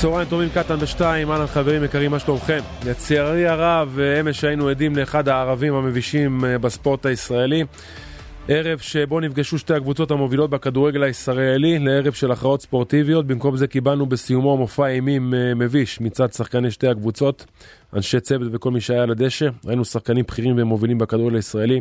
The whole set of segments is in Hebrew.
צהריים טובים, קטן בשתיים, אהלן חברים יקרים, מה שלומכם? לצערי הרב, אמש היינו עדים לאחד הערבים המבישים אה, בספורט הישראלי. ערב שבו נפגשו שתי הקבוצות המובילות בכדורגל הישראלי לערב של הכרעות ספורטיביות. במקום זה קיבלנו בסיומו מופע אימים אה, מביש מצד שחקני שתי הקבוצות, אנשי צוות וכל מי שהיה על הדשא. ראינו שחקנים בכירים ומובילים בכדורגל הישראלי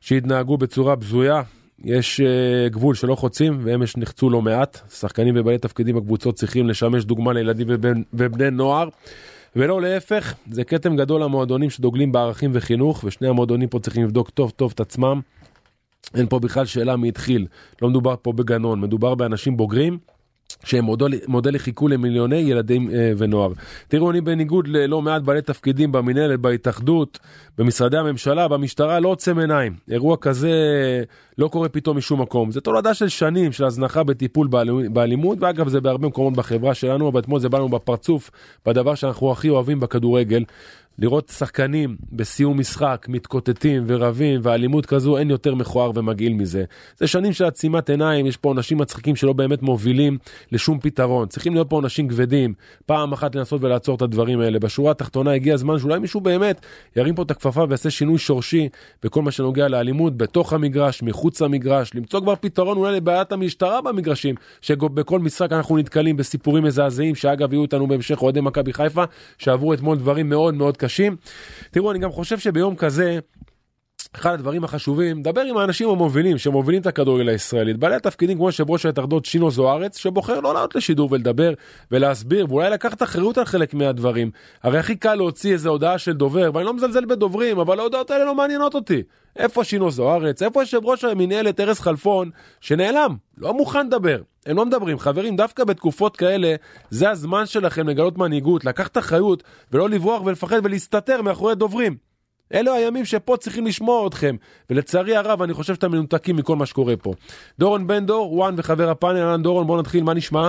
שהתנהגו בצורה בזויה, יש uh, גבול שלא חוצים ואמש נחצו לא מעט. שחקנים ובעלי תפקידים בקבוצות צריכים לשמש דוגמה לילדים ובני, ובני נוער. ולא להפך, זה כתם גדול למועדונים שדוגלים בערכים וחינוך, ושני המועדונים פה צריכים לבדוק טוב טוב את עצמם. אין פה בכלל שאלה מי התחיל, לא מדובר פה בגנון, מדובר באנשים בוגרים שהם מודל, מודל לחיקו למיליוני ילדים אה, ונוער. תראו, אני בניגוד ללא מעט בעלי תפקידים במינהלת, בהתאחדות, במשרדי הממשלה, במשטרה, לא עוצם עיניים. אירוע כזה לא קורה פתאום משום מקום. זה תולדה של שנים של הזנחה בטיפול באלימות, ואגב, זה בהרבה מקומות בחברה שלנו, אבל אתמול זה בא לנו בפרצוף, בדבר שאנחנו הכי אוהבים בכדורגל. לראות שחקנים בסיום משחק מתקוטטים ורבים ואלימות כזו אין יותר מכוער ומגעיל מזה. זה שנים של עצימת עיניים, יש פה עונשים מצחיקים שלא באמת מובילים לשום פתרון. צריכים להיות פה עונשים כבדים, פעם אחת לנסות ולעצור את הדברים האלה. בשורה התחתונה הגיע הזמן שאולי מישהו באמת ירים פה את הכפפה ויעשה שינוי שורשי בכל מה שנוגע לאלימות בתוך המגרש, מחוץ למגרש, למצוא כבר פתרון אולי לבעיית המשטרה במגרשים, שבכל משחק אנחנו נתקלים בסיפורים מזעזעים, שאגב יהיו איתנו בהמשך אוהדי מכבי חיפה, שעברו אתמול דברים מאוד מאוד. קשים. תראו, אני גם חושב שביום כזה, אחד הדברים החשובים, דבר עם האנשים המובילים שמובילים את הכדורגל הישראלית, בעלי התפקידים כמו יושב ראש ההתאחדות שינו זוארץ, שבוחר לא לעלות לשידור ולדבר ולהסביר ואולי לקחת אחריות על חלק מהדברים. הרי הכי קל להוציא איזה הודעה של דובר, ואני לא מזלזל בדוברים, אבל ההודעות האלה לא מעניינות אותי. איפה שינו זוארץ? איפה יושב ראש המינהלת ארז חלפון, שנעלם, לא מוכן לדבר. הם לא מדברים. חברים, דווקא בתקופות כאלה, זה הזמן שלכם לגלות מנהיגות, לקחת אחריות, ולא לברוח ולפחד ולהסתתר מאחורי דוברים. אלו הימים שפה צריכים לשמוע אתכם, ולצערי הרב אני חושב שאתם מנותקים מכל מה שקורה פה. דורון בן דור, וואן וחבר הפאנל, אהלן דורון, בוא נתחיל, מה נשמע?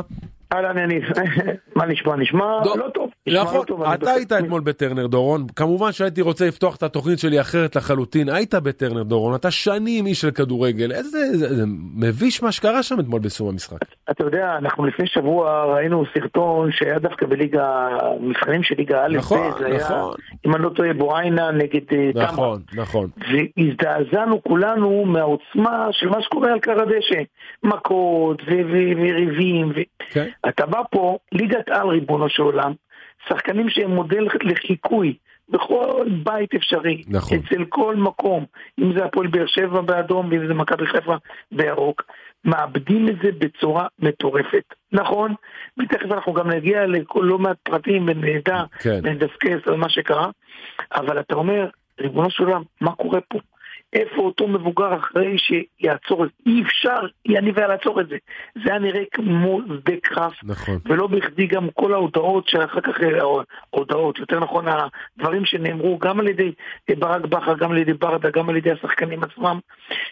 אהלן יניב, מה נשמע? נשמע לא טוב. נכון, אתה היית אתמול בטרנר דורון, כמובן שהייתי רוצה לפתוח את התוכנית שלי אחרת לחלוטין, היית בטרנר דורון, אתה שנים איש של כדורגל, איזה זה מביש מה שקרה שם אתמול בסיום המשחק. אתה יודע, אנחנו לפני שבוע ראינו סרטון שהיה דווקא בליגה, מבחנים של ליגה א', נכון, נכון. אם אני לא טועה בואיינה נגד אה, תמ"א. נכון, נכון. והזדעזענו כולנו מהעוצמה של מה שקורה על קר הדשא, מכות וריבים. אתה בא פה, ליגת על ריבונו של עולם, שחקנים שהם מודל לחיקוי בכל בית אפשרי, נכון. אצל כל מקום, אם זה הפועל באר שבע באדום ואם זה מכבי חיפה בירוק, מאבדים את זה בצורה מטורפת. נכון, ותכף אנחנו גם נגיע ללא מעט פרטים ונדע, כן. ונדסקס על מה שקרה, אבל אתה אומר, ריבונו של עולם, מה קורה פה? איפה אותו מבוגר אחרי שיעצור את זה? אי אפשר, יניב היה לעצור את זה. זה היה נראה כמו שדה קרב. נכון. ולא בכדי גם כל ההודעות שאחר כך, אה, הודעות, יותר נכון, הדברים שנאמרו גם על ידי ברק בכר, גם על ידי ברדה, גם על ידי השחקנים עצמם,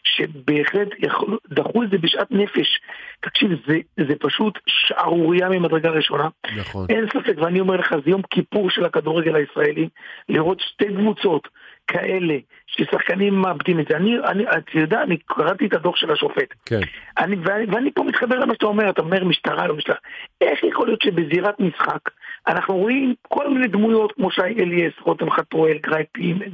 שבהחלט יכול, דחו את זה בשעת נפש. תקשיב, זה, זה פשוט שערורייה ממדרגה ראשונה. נכון. אין ספק, ואני אומר לך, זה יום כיפור של הכדורגל הישראלי, לראות שתי קבוצות. כאלה, ששחקנים מאבדים את זה. אני, אני, אתה יודע, אני קראתי את הדוח של השופט. כן. אני, ואני, ואני פה מתחבר למה שאתה אומר, אתה אומר משטרה, לא משטרה. איך יכול להיות שבזירת משחק אנחנו רואים כל מיני דמויות כמו שי אליאס, רותם חתואל,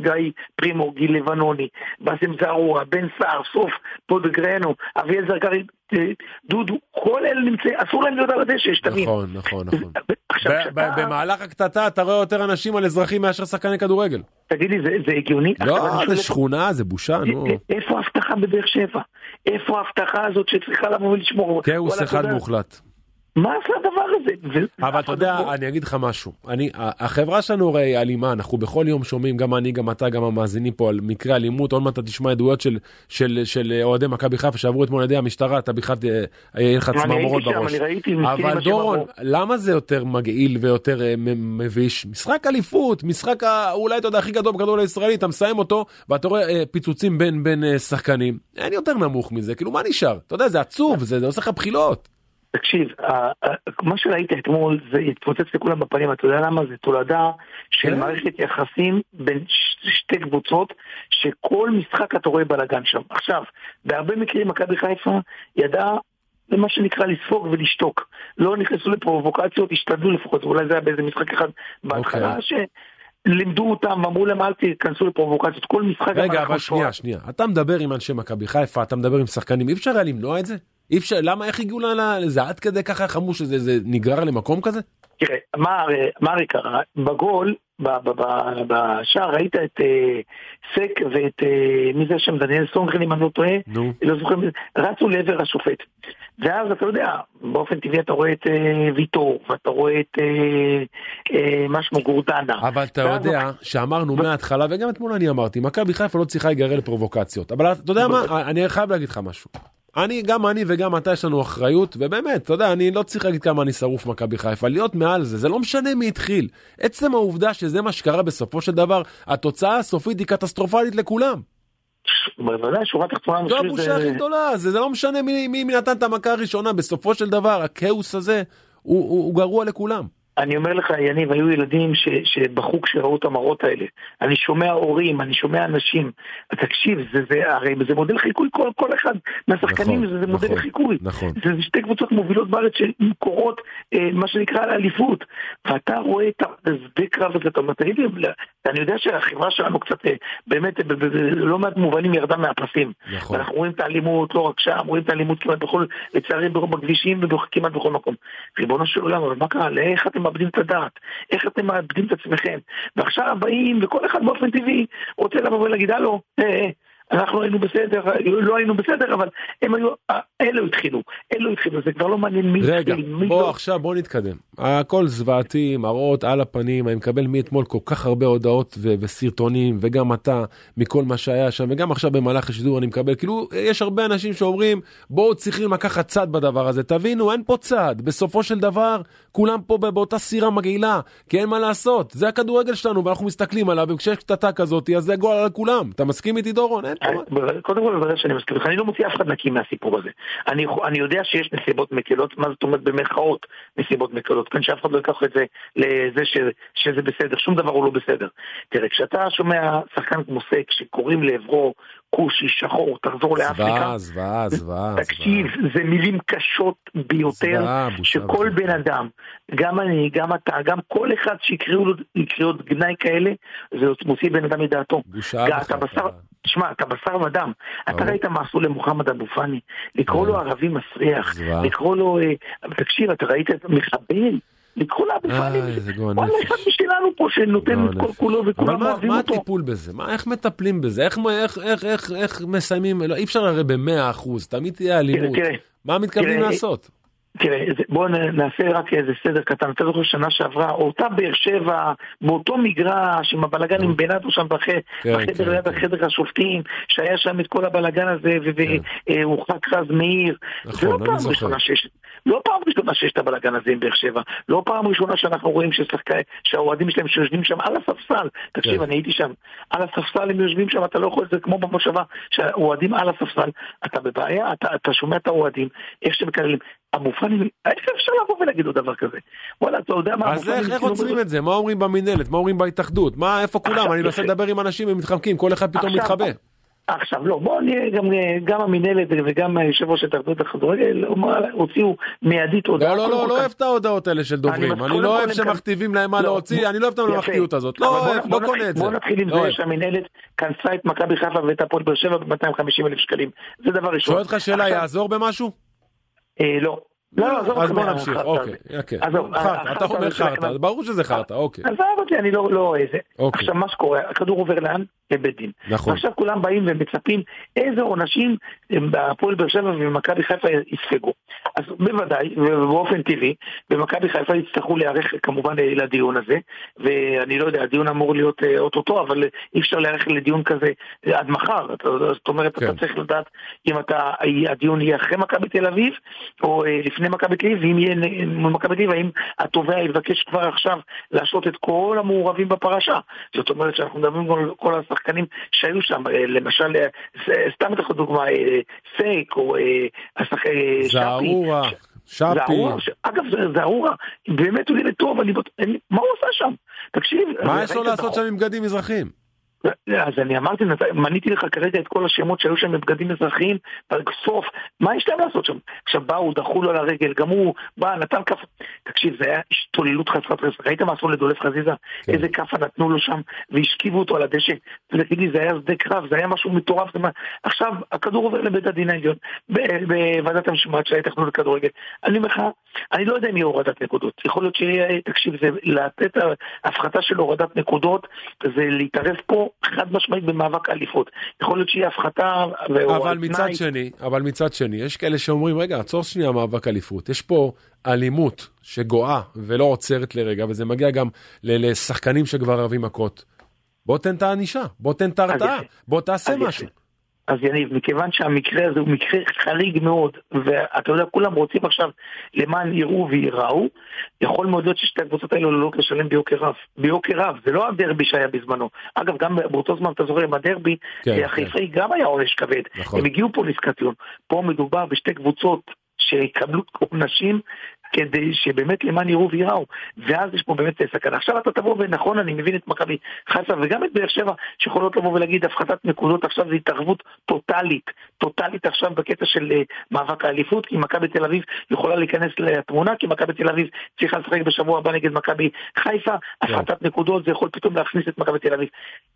גיא, פרימו, גיל לבנוני, באסם זערורה, בן סער, סוף, פודגרנו, אביאל זרגרי, אה, דודו, כל אלה נמצאים, אסור להם להיות על הדשא, שתבין. נכון, נכון, נכון. במהלך הקטטה אתה רואה יותר אנשים על אזרחים מאשר שחקני כדורגל. תגיד לי, זה הגיוני? לא, זה שכונה, זה בושה, נו. איפה ההבטחה בבאר שבע? איפה ההבטחה הזאת שצריכה לבוא ולשמור? כאוס אחד מוחלט. מה עשה הדבר הזה? אבל אתה יודע, אני אגיד לך משהו. אני, החברה שלנו הרי אלימה, אנחנו בכל יום שומעים, גם אני, גם אתה, גם המאזינים פה, על מקרי אלימות. עוד מעט אתה תשמע עדויות של, של, של אוהדי מכבי חיפה שעברו אתמול על ידי המשטרה, אתה בכלל, אה, יהיה לך צמרמורות בראש. אבל דורון, למה זה יותר מגעיל ויותר אה, מביש? משחק אליפות, משחק אולי אתה יודע הכי גדול בכדורגל הישראלי, אתה מסיים אותו, ואתה רואה אה, פיצוצים בין, בין שחקנים. אין יותר נמוך מזה, כאילו מה נשאר? אתה יודע, זה עצוב, זה, זה עושה לך בחילות. תקשיב, מה שראית אתמול זה התפוצץ לכולם בפנים, אתה יודע למה? זה תולדה של כן. מערכת יחסים בין שתי קבוצות, שכל משחק אתה רואה בלאגן שם. עכשיו, בהרבה מקרים מכבי חיפה ידעה למה שנקרא לספוג ולשתוק. לא נכנסו לפרובוקציות, השתדלו לפחות, אולי זה היה באיזה משחק אחד בהתחלה, okay. אוקיי. לימדו אותם, אמרו להם אל תיכנסו לפרובוקציות, כל משחק... רגע, אבל שנייה, שנייה. אתה מדבר עם אנשי מכבי חיפה, אתה מדבר עם שחקנים, אי אפשר היה למנוע את זה? אי אפשר, למה, איך הגיעו לזה עד כדי ככה חמור שזה נגרר למקום כזה? תראה, מה הרי קרה? בגול, בשער ראית את אה, סק ואת, אה, מי זה שם, דניאל סונכן אם אני לא טועה, לא זוכר, רצו לעבר השופט. ואז אתה יודע, באופן טבעי אתה רואה את אה, ויטור, ואתה רואה את מה שמו גורדנה. אבל אתה יודע שאמרנו מההתחלה, וגם אתמול אני אמרתי, מכבי חיפה לא צריכה להיגרר לפרובוקציות. אבל אתה יודע מה, אני חייב להגיד לך משהו. אני, גם אני וגם אתה יש לנו אחריות, ובאמת, אתה יודע, אני לא צריך להגיד כמה אני שרוף מכבי חיפה, להיות מעל זה, זה לא משנה מי התחיל. עצם העובדה שזה מה שקרה בסופו של דבר, התוצאה הסופית היא קטסטרופלית לכולם. בוודאי, שורה תחתונה, זו הבושה הכי גדולה, זה, זה לא משנה מי, מי, מי נתן את המכה הראשונה, בסופו של דבר, הכאוס הזה הוא, הוא, הוא גרוע לכולם. אני אומר לך, יניב, היו ילדים ש, שבכו כשראו את המראות האלה. אני שומע הורים, אני שומע אנשים. תקשיב, זה, זה, הרי זה מודל חיקוי כל, כל אחד מהשחקנים, נכון, זה, זה מודל נכון, חיקוי. נכון. זה, זה שתי קבוצות מובילות בארץ שקורות, אה, מה שנקרא, לאליפות. ואתה רואה את השדה קרב הזה, אתה אומר, תגיד לי, אני יודע שהחברה שלנו קצת, אה, באמת, בלא מעט מובנים ירדה מהפסים. נכון. ואנחנו רואים את האלימות, לא רק שם, רואים את האלימות כמעט בכל, לצערי, בכבישים וכמעט בכל מקום. ריבונו של עולם, אבל מה קרה? לאיך אתם מאבדים את הדעת, איך אתם מאבדים את עצמכם. ועכשיו באים, וכל אחד באופן טבעי רוצה לבוא ולהגיד, הלו, אה, אה, אנחנו היינו בסדר, לא היינו בסדר, אבל הם היו, אלו התחילו, אלו התחילו, זה כבר לא מעניין מי התחיל, רגע, בוא לא. עכשיו בוא נתקדם. הכל זוועתי, מראות על הפנים, אני מקבל מאתמול כל כך הרבה הודעות ו- וסרטונים, וגם אתה, מכל מה שהיה שם, וגם עכשיו במהלך השידור אני מקבל, כאילו, יש הרבה אנשים שאומרים, בואו צריכים לקחת צד בדבר הזה, תבינו, אין פה צד, בסופו של דבר, כולם פה באותה סירה מגעילה, כי אין מה לעשות, זה הכדורגל שלנו, ואנחנו מסתכלים עליו, וכשיש קטטה כזאת, אז זה גול על כולם. אתה מסכים איתי דורון? קודם כל, בוודאי שאני מסכים לך, אני לא מוציא אף אחד נקי מהסיפור הזה. אני, אני יודע שיש נסיבות מקלות, מה זאת אומרת במרכאות נסיבות מקלות, כאן שאף אחד לא ייקח את זה לזה ש, שזה בסדר, שום דבר הוא לא בסדר. תראה, כשאתה שומע שחקן כמו סק שקוראים לעברו כושי, שחור, תחזור לאפריקה. זוועה, זוועה, זוועה. תקשיב, זה מילים קשות ביותר, שכל בן אדם, גם אני, גם אתה, גם כל אחד שיקראו לו קריאות גנאי כאלה, זה מוציא בן אדם מדעתו. בושה בשר, תשמע, אתה בשר ודם. אתה ראית מה עשו למוחמד אבו פאני? לקרוא לו ערבי מסריח, לקרוא לו... אה, תקשיב, אתה ראית את מחבל? לקחו לאבו פאני, וואלה אחד משלנו פה שנותן את כל כולו וכולם אוהבים אותו. מה הטיפול בזה? איך מטפלים בזה? איך מסיימים? לא, אי אפשר הרי במאה אחוז, תמיד תהיה אלימות. מה מתכוונים לעשות? תראה, בואו נעשה רק איזה סדר קטן. אתה זוכר שנה שעברה, אותה באר שבע, באותו מגרש, עם הבלגן עם בנאדו שם כן, בחדר כן, ליד כן. החדר השופטים, שהיה שם את כל הבלגן הזה, והורחק רז מאיר. נכון, זה לא פעם ראשונה שיש... לא פעם ראשונה שיש את הבלאגן הזה עם באר שבע, לא פעם ראשונה שאנחנו רואים שהאוהדים שלהם שיושבים שם על הספסל, תקשיב, אני הייתי שם, על הספסל הם יושבים שם, אתה לא יכול, זה כמו במושבה, שהאוהדים על הספסל, אתה בבעיה, אתה שומע את האוהדים, איך שהם מקללים. המופנים, איך אפשר לבוא ולהגיד עוד דבר כזה? וואלה, אתה יודע מה... אז איך עוצרים את זה? מה אומרים במינהלת? מה אומרים בהתאחדות? מה, איפה כולם? אני מנסה לדבר עם אנשים, הם מתחמקים, כל אחד פתאום מתחבא. עכשיו לא, בואו נראה גם, גם המינהלת וגם יושב ראש התאחדות הכדורגל הוציאו מיידית הודעה. לא, לא, לא, לא אוהב את ההודעות האלה של דוברים, אני לא אוהב שמכתיבים להם מה לא, להוציא, אני לא אוהב את הממלכתיות הזאת, לא אוהב, לא קונה את זה. בואו נתחיל עם זה לא שהמינהלת כנסה את מכבי חיפה ואת הפועל באר שבע ב-250 אלף שקלים, זה דבר ראשון. שואל אותך שאלה, יעזור במשהו? אה, לא. לא, לא, עזוב אז בוא נמשיך, אוקיי, אוקיי. חרטא, אתה אומר חרטא, ברור שזה חרטא, אוקיי. עזוב אותי, אני לא, לא איזה. אוקיי. עכשיו מה שקורה, הכדור עובר לאן? לבית דין. נכון. ועכשיו כולם באים ומצפים איזה עונשים בהפועל באר שבע ומכבי חיפה יספגו. אז בוודאי, ובאופן טבעי, במכבי חיפה יצטרכו להיערך כמובן לדיון הזה, ואני לא יודע, הדיון אמור להיות אה, אוטוטו, אבל אי אפשר להיערך לדיון כזה עד מחר. זאת אומרת, כן. אתה צריך לדעת אם אתה, הדיון יהיה אחרי מכבי תל אביב, או אה, לפני מכבי תל אביב, ואם יהיה מכבי תל אביב, האם התובע יבקש כבר עכשיו להשעות את כל המעורבים בפרשה. זאת אומרת שאנחנו מדברים כל השחקנים שהיו שם, אה, למשל, סתם את דוגמה, פייק או שחקי שפי. שפי. אגב, זה ארורה, באמת הוא ילד טוב, אני... מה הוא עושה שם? תקשיב. מה יש לו לעשות שם עם בגדים מזרחים? אז אני אמרתי, מניתי לך כרגע את כל השמות שהיו שם בבגדים אזרחיים, בסוף, מה יש להם לעשות שם? עכשיו באו, דחו לו לרגל, גם הוא בא, נתן כאפה. תקשיב, זה היה השתוללות חסרת רסק. ראית מה עשו לדולף חזיזה? כן. איזה כאפה נתנו לו שם, והשכיבו אותו על הדשא. ותגיד לי, זה היה שדה קרב, זה היה משהו מטורף. עכשיו, הכדור עובר לבית הדין העליון, בוועדת המשמעת של ההתאחדות לכדורגל. אני אומר לך, אני לא יודע אם יהיה הורדת נקודות. יכול להיות שיהיה, תקשיב, זה לתת הפחתה של הורדת נקודות, זה להתערב פה חד משמעית במאבק האליפות. יכול להיות שיהיה הפחתה אבל מצד שני, אבל מצד שני, יש כאלה שאומרים, רגע, עצור שנייה מאבק אליפות. יש פה אלימות שגואה ולא עוצרת לרגע, וזה מגיע גם לשחקנים שכבר אוהבים מכות. בוא תן את הענישה, בוא תן את ההרתעה, בוא תעשה משהו. אז יניב, מכיוון שהמקרה הזה הוא מקרה חריג מאוד, ואתה יודע, כולם רוצים עכשיו למען יראו וייראו, יכול מאוד להיות ששתי הקבוצות האלה עלולות לשלם ביוקר רב. ביוקר רב, זה לא הדרבי שהיה בזמנו. אגב, גם באותו זמן, אתה זוכר, עם הדרבי, כן, החיפאי כן. גם היה עונש כבד. נכון. הם הגיעו פה לסקטיון. פה מדובר בשתי קבוצות שיקבלו עונשים כדי שבאמת למען יראו וייראו. ואז יש פה באמת סכנה. עכשיו אתה תבוא ונכון, אני מבין את מכבי חיפה וגם את באר שבע, שיכולות לבוא ולהגיד הפחתת נקודות עכשיו זה התערבות טוטאלית, טוטאלית עכשיו בקטע של uh, מאבק האליפות, כי מכבי תל אביב יכולה להיכנס לתמונה, כי מכבי תל אביב צריכה לשחק בשבוע הבא נגד מכבי חיפה. כן. הפחתת נקודות זה יכול פתאום להכניס את מכבי תל אביב.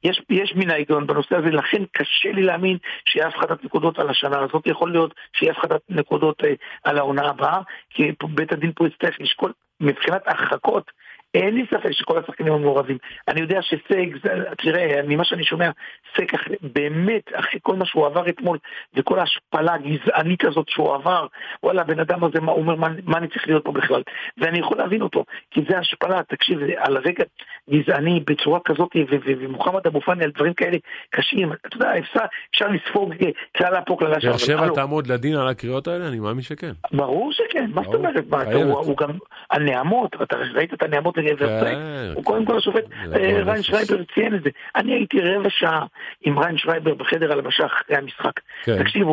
יש, יש מן ההיגיון בנושא הזה, לכן קשה לי להאמין שיהיה הפחתת נקודות על השנה הזאת, יכול להיות שיהיה הפחתת נקודות uh, על העונה הבאה, כי בית הדין פה יצטרך לשקול מבחינת הרחקות אין לי ספק שכל השחקנים המעורבים. אני יודע שסייג, תראה, ממה שאני שומע, סייג באמת, אחרי כל מה שהוא עבר אתמול, וכל ההשפלה הגזענית הזאת שהוא עבר, וואלה, הבן אדם הזה, מה, הוא אומר, מה, מה אני צריך להיות פה בכלל? ואני יכול להבין אותו, כי זה השפלה, תקשיב, על רקע גזעני בצורה כזאת, ומוחמד אבו פאני על דברים כאלה קשים, אתה יודע, אפשר, אפשר לספוג כללה פה, כללה שם. באר שבע תעמוד לדין על הקריאות האלה? אני מאמין שכן. ברור שכן, מה זאת אומרת? הוא גם, הנעמות, אתה ראית את הנעמות לגבר כן, הוא קודם כל השופט אה, ריין שרייבר ציין את זה. אני הייתי רבע שעה עם ריין שרייבר בחדר הלבשה אחרי המשחק. כן. תקשיב,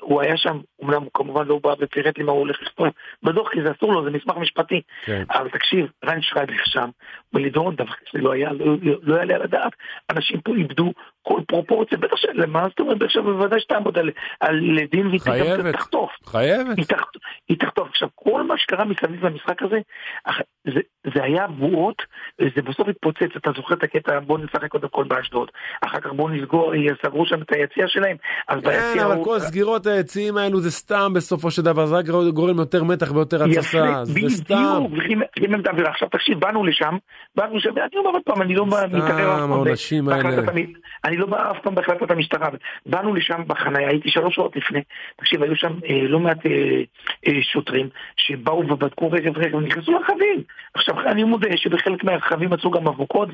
הוא היה שם, אמנם הוא כמובן לא בא ופירט לי מה הוא הולך לכתוב בדוח, כי זה אסור לו, זה מסמך משפטי. כן. אבל תקשיב, ריין שרייבר שם, ולדורון דבר כזה לא היה, לא, לא יעלה על הדעת. אנשים פה איבדו כל פרופורציה, בטח של, מה זאת אומרת, עכשיו בוודאי שתעמוד על דין והיא תחטוף. חייבת. היא תחטוף. עכשיו, כל מה שקרה מסביב למשחק הזה, זה היה בועות, וזה בסוף התפוצץ, אתה זוכר את הקטע, בוא נשחק קודם כל באשדוד, אחר כך בוא נסגור, סגרו שם את היציע שלהם, אז כן, ביציע... אבל כל סגירות היציעים האלו זה סתם בסופו של דבר, זה רק גורם יותר מתח ויותר התססה, זה סתם. בדיוק, עכשיו תקשיב, באנו לשם, באנו לשם, אני אומר עוד פעם, אני לא מתערב פעם. העונשים האלה. אני לא בא אף פעם בהחלטת המשטרה, באנו לשם בחניה, הייתי שלוש שעות לפני, תקשיב, היו שם אה, לא מעט אה, אה, שוטרים שבאו ובדקו רגב רגב, נכנסו לרכבים. עכשיו, אני מודה שבחלק מהרכבים מצאו גם אבוקות,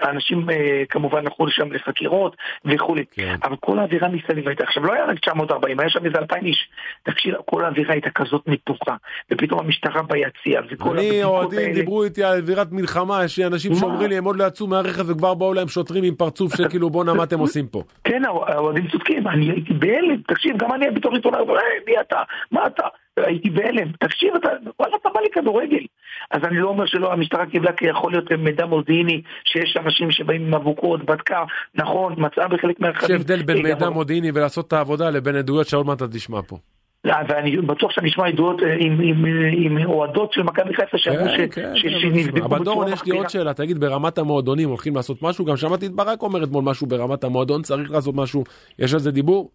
והאנשים אה, כמובן הלכו לשם לחקירות וכולי. כן. אבל כל האווירה מסביב הייתה, עכשיו לא היה רק 940, היה שם איזה 2,000 איש. תקשיב, כל האווירה הייתה כזאת מתוחה, ופתאום המשטרה ביציע, וכל אני, אוהדים דיברו איתי על אווירת מלחמה, יש אנשים שאומרים לי, הם עוד לא יצאו מהרכב וכבר באו להם שוטרים עם פרצוף שכאילו בואנה מה אתם עושים פה. כן, האוהדים צודקים, אני הייתי בהלם, תקשיב, גם אני בתור עיתונאי, מי אתה? מה אתה? הייתי בהלם, תקשיב, אתה, וואלה, אתה בא לי כדורגל. אז אני לא אומר שלא, המשטרה קיבלה כי יכול להיות מידע מודיעיני, שיש אנשים שבאים עם אבוקות, בדקה, נכון, מצאה בחלק מהרכבים. יש הבדל בין מידע מודיעיני ולעשות את העבודה לבין עדויות שעוד מעט אתה תשמע פה. לא, ואני בטוח שאני אשמע עדויות אה, עם אוהדות של מכבי חיפה שאמרו כן, כן, שנבדקו אבל דורון, יש לי עוד שאלה, תגיד, ברמת המועדונים הולכים לעשות משהו? גם שמעתי את ברק אומר אתמול משהו ברמת המועדון, צריך לעשות משהו, יש על זה דיבור?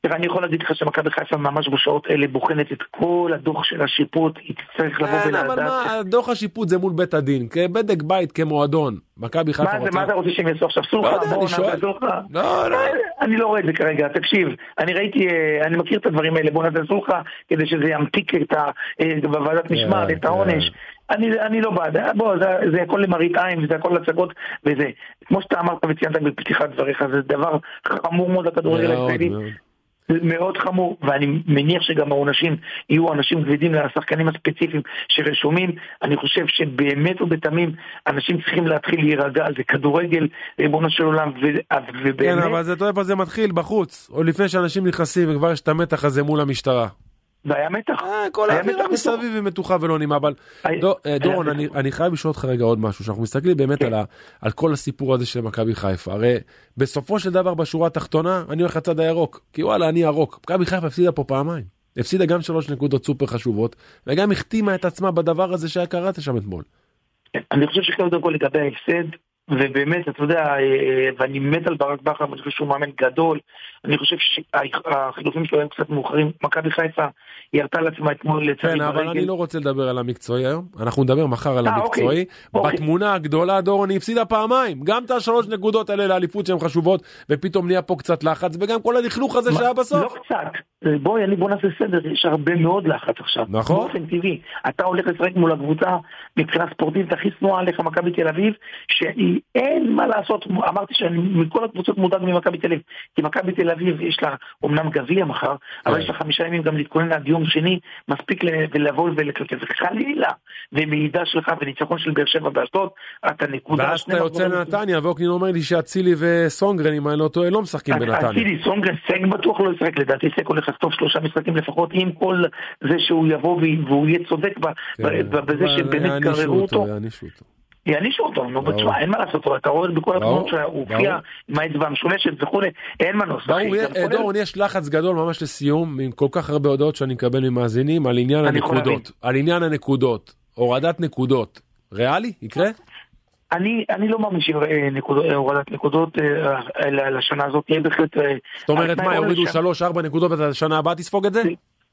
תראה, אני יכול להגיד לך שמכבי חיפה ממש בשעות אלה בוחנת את כל הדוח של השיפוט, היא תצטרך לבוא ולדעת... אבל מה, דוח השיפוט זה מול בית הדין, כבדק בית, כמועדון. מכבי חיפה רוצה... מה אתה רוצה שהם יעשו עכשיו? סולחה, לא נעשה סולחה. לא, לא. אני לא רואה את זה כרגע, תקשיב, אני ראיתי, אה, אני מכיר את הדברים האלה, בואו נעשה סולחה, כדי שזה ימתיק את ה... אה, בוועדת משמעת, את העונש. אני, אני לא בעד, בוא, זה, זה הכל למראית עין, וזה הכל הצגות, וזה, כמו שאתה אמרת וציינת בפתיחת דבריך, זה דבר חמור מאוד לכדורגל הישראלי, מאוד חמור, ואני מניח שגם העונשים יהיו עונשים כבדים לשחקנים הספציפיים שרשומים. אני חושב שבאמת ובתמים אנשים צריכים להתחיל להירגע, זה כדורגל, ריבונו של עולם, ובאמת... כן, אבל זה טוב איפה זה מתחיל, בחוץ, או לפני שאנשים נכנסים וכבר יש את המתח הזה מול המשטרה. והיה מתח. אה, כל האווירה מסביב היא מתוחה ולא נעימה, אבל דורון, אני חייב לשאול אותך רגע עוד משהו, שאנחנו מסתכלים באמת כן. על כל הסיפור הזה של מכבי חיפה. הרי בסופו של דבר בשורה התחתונה, אני הולך לצד הירוק, כי וואלה, אני ירוק. מכבי חיפה הפסידה פה פעמיים. הפסידה גם שלוש נקודות סופר חשובות, וגם החתימה את עצמה בדבר הזה שהיה קראת שם אתמול. אני חושב שקודם כל לגבי ההפסד, ובאמת, אתה יודע, אה, ואני מת על ברק בכר, אני חושב שהוא מאמן גדול. אני חושב שהחילופים שלו הם קצת מאוחרים. מכבי חיפה ירתה לעצמה אתמול לצערי כן, אבל אני לא רוצה לדבר על המקצועי היום. אנחנו נדבר מחר על אה, המקצועי. אוקיי. בתמונה הגדולה, דורון, היא הפסידה פעמיים. גם את השלוש נקודות האלה לאליפות שהן חשובות, ופתאום נהיה פה קצת לחץ, וגם כל הלכלוך הזה שהיה בסוף. לא קצת. בואי, בוא נעשה סדר, יש הרבה מאוד לחץ עכשיו. נכון. באופן טבעי. אתה הולך לשחק מול הקבוצה מבחינה ספורטיבית הכי שנואה עליך, מכבי תל אביב, שהיא אין מה לעשות, אמרתי שאני מכל הקבוצות מודאג ממכבי תל אביב, כי מכבי תל אביב יש לה אומנם גביע מחר, אבל כן. יש לה חמישה ימים גם להתכונן עד יום שני, מספיק לבוא ולקלקל, וחלילה, ומעידה שלך וניצחון של באר שבע באשדוד, אתה נקודה. ואז אתה יוצא לנתניה, ואוקנין אומר לי שאצילי וסונגרן, אם אני לא טועה, לא משחקים בנתניה. אצילי, סונגרן, סג בטוח לא ישחק, לדעתי סג הולך לחטוף שלושה משחקים לפחות, עם כל זה שהוא יבוא והוא יהיה צודק כן. בזה שבאמת גררו אותו. יענישו אותו, נו בצורה, אין מה לעשות, אתה רואה בכל התמונות שהוא הופיע עם האצבע המשולשת וכולי, אין מנוס. דורון, יש לחץ גדול ממש לסיום, עם כל כך הרבה הודעות שאני מקבל ממאזינים על עניין הנקודות, על עניין הנקודות, הורדת נקודות, ריאלי? יקרה? אני, אני לא מאמין שהורדת נקודות לשנה הזאת תהיה בהחלט... זאת אומרת מה, יורידו 3-4 נקודות ולשנה הבאה תספוג את זה?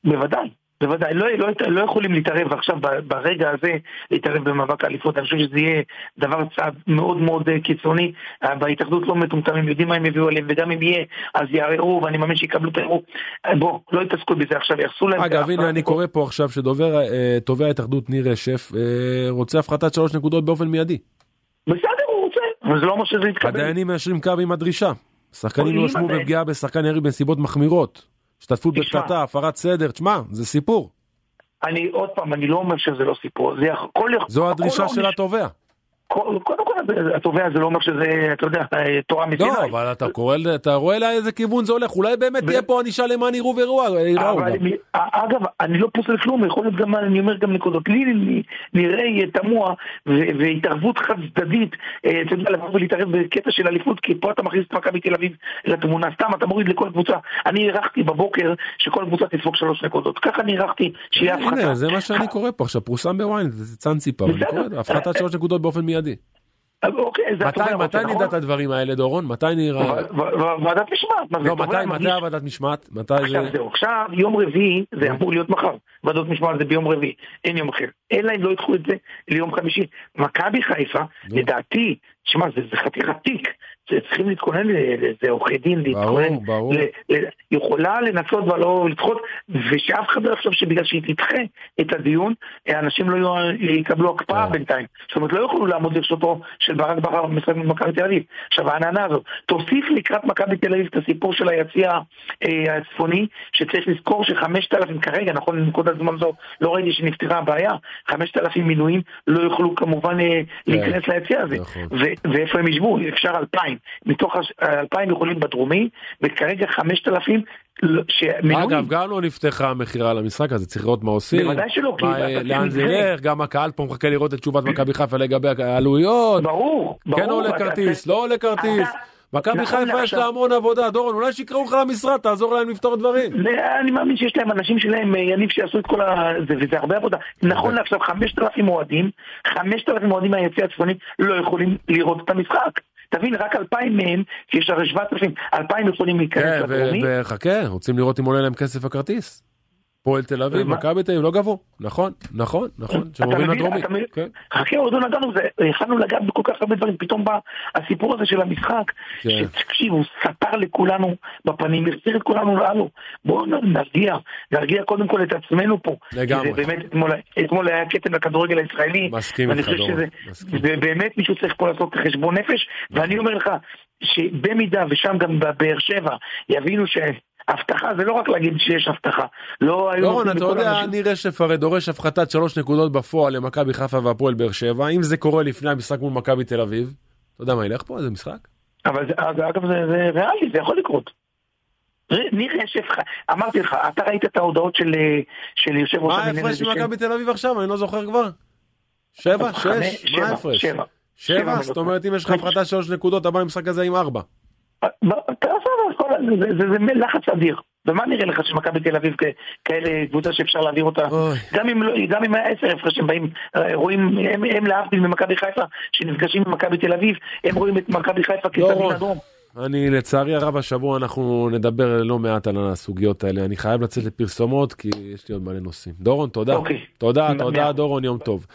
בוודאי, בוודאי, לא, לא, לא יכולים להתערב עכשיו ברגע הזה, להתערב במאבק האליפות, אני חושב שזה יהיה דבר צעד מאוד מאוד אה, קיצוני, אה, בהתאחדות לא מטומטמים, יודעים מה הם יביאו עליהם, וגם אם יהיה, אז יערערו, ואני מאמין שיקבלו את הערעור. אה, בוא, לא יתעסקו בזה עכשיו, יעשו להם... אגב, הנה אני קורא פה עכשיו שדובר, תובע ההתאחדות ניר רשף, רוצה הפחתת שלוש נקודות באופן מיידי. בסדר, הוא רוצה, אבל זה לא אומר שזה יתקבל. הדיינים מאשרים קו עם הדרישה. שחקנים יואשמו בפגיעה בשחקן ירי בנסיבות מחמירות. השתתפות בקטטה, הפרת סדר, תשמע, זה סיפור. אני עוד פעם, אני לא אומר שזה לא סיפור, זה יכול... זו הדרישה של התובע. קודם כל התובע זה לא אומר שזה, אתה יודע, תורה מסיני. לא, אבל אתה קורא, אתה רואה לאיזה כיוון זה הולך, אולי באמת תהיה פה ענישה למען יראו ויראו. אגב, אני לא פוסל כלום, יכול להיות גם, אני אומר גם נקודות. לי נראה תמוה והתערבות חד צדדית, אה, אתה יודע, לבוא ולהתערב בקטע של אליפות, כי פה אתה מכניס את מכבי תל אביב לתמונה, סתם אתה מוריד לכל קבוצה. אני הערכתי בבוקר שכל קבוצה תספוג שלוש נקודות, ככה אני הערכתי שיהיה הפחתה. הנה, זה מה שאני קורא פה עכשיו, פורסם בוויינט, זה צאנצי פעם, הפחתת שלוש נקודות באופן מיידי. אוקיי, מתי, מתי נדע נכון? את הדברים האלה, דורון? מתי נראה... ועדת משמעת. לא, מתי, מתי הוועדת משמעת? מתי עכשיו זהו, עכשיו יום רביעי, זה אמור להיות מחר. ועדות משמעת זה ביום רביעי, אין יום אחר. אלא אם לא ידחו את זה ליום חמישי. מכבי חיפה, לדעתי, שמע, זה חתיכת תיק. צריכים להתכונן לאיזה עורכי דין, להתכונן, ברור, ברור. יכולה לנסות ולא לדחות, ושאף אחד לא יחשוב שבגלל שהיא תדחה את הדיון, אנשים לא יקבלו הקפאה בינתיים. זאת אומרת, לא יוכלו לעמוד לרשותו של ברק בכר במשחק במכבי תל אביב. עכשיו, העננה הזאת, תוסיף לקראת מכבי תל אביב את הסיפור של היציע אה, הצפוני, שצריך לזכור שחמשת אלפים כרגע, נכון לנקודת זמן זו, לא ראיתי שנפתרה הבעיה, חמשת אלפים מינויים לא יוכלו כמובן אה, להיכנס ליציע הזה. ואיפה הם ישבו? אפשר אלפיים. מתוך אלפיים יכולים בדרומי, וכרגע חמשת אלפים לא, אגב, גם לא נפתחה המכירה למשחק הזה, צריך לראות מה עושים. בוודאי שלא, כי... לאן זה ילך, גם הקהל פה מחכה לראות את תשובת מכבי חיפה לגבי העלויות. ברור, ברור. כן עולה כרטיס, לא עולה כרטיס. מכבי נכון חיפה יש לה המון עבודה, דורון, אולי שיקראו לך למשרד, תעזור להם לפתור דברים. אני מאמין שיש להם אנשים שלהם, אה, יניב, שיעשו את כל ה... וזה הרבה עבודה. נכון אוקיי. לעכשיו, 5,000 אוהדים, 5,000 אוהדים מהיציע הצפוני לא יכולים לראות את המשחק. תבין, רק אלפיים מהם, שיש הרי שבעת אלפים, אלפיים יכולים להיכנס כן, לדרומי. וחכה, רוצים לראות אם עולה להם כסף הכרטיס. פועל תל אביב, מכבי תל אביב, לא גבו. נכון, נכון, נכון, שמובילים לדרומי. חכה, עוד לא נגענו, יכלנו לגעת בכל כך הרבה דברים, פתאום בא הסיפור הזה של המשחק, כן. שתקשיב, הוא סתר לכולנו בפנים, החזיר את כולנו לאלו. בואו נרגיע, נרגיע קודם כל את עצמנו פה. לגמרי. באמת, אתמול היה כתם לכדורגל הישראלי. מסכים איתך, דורון. ובאמת מישהו צריך פה לעשות חשבון נפש, ואני אומר לך, שבמידה ושם גם בבאר שבע יבינו ש... הבטחה זה לא רק להגיד שיש הבטחה. לא היו... דורון, אתה יודע, ניר רשף הרי דורש הפחתת שלוש נקודות בפועל למכבי חיפה והפועל באר שבע. אם זה קורה לפני המשחק מול מכבי תל אביב, אתה יודע מה ילך פה? איזה משחק? אבל זה, אגב זה, זה ריאלי, זה יכול לקרות. ניר רשף, אמרתי לך, אתה ראית את ההודעות של, של יושב ראש? מה ההפרש ממכבי תל אביב עכשיו? אני לא זוכר כבר. שבע? שש? מה ההפרש? שבע. שבע? זאת אומרת אם יש לך הפחתה שלוש נקודות, אתה בא למשחק הזה עם ארבע. זה לחץ אדיר. ומה נראה לך שמכבי תל אביב כאלה קבוצה שאפשר להעביר אותה? גם אם, גם אם היה עשר הפרש, הם באים, רואים, הם, הם להבדיל ממכבי חיפה, שנפגשים עם מכבי תל אביב, הם רואים את מכבי חיפה כסדין אדום. אני לצערי הרב השבוע אנחנו נדבר לא מעט על הסוגיות האלה. אני חייב לצאת לפרסומות כי יש לי עוד מלא נושאים. דורון, תודה. אוקיי. תודה, תודה דורון, יום טוב.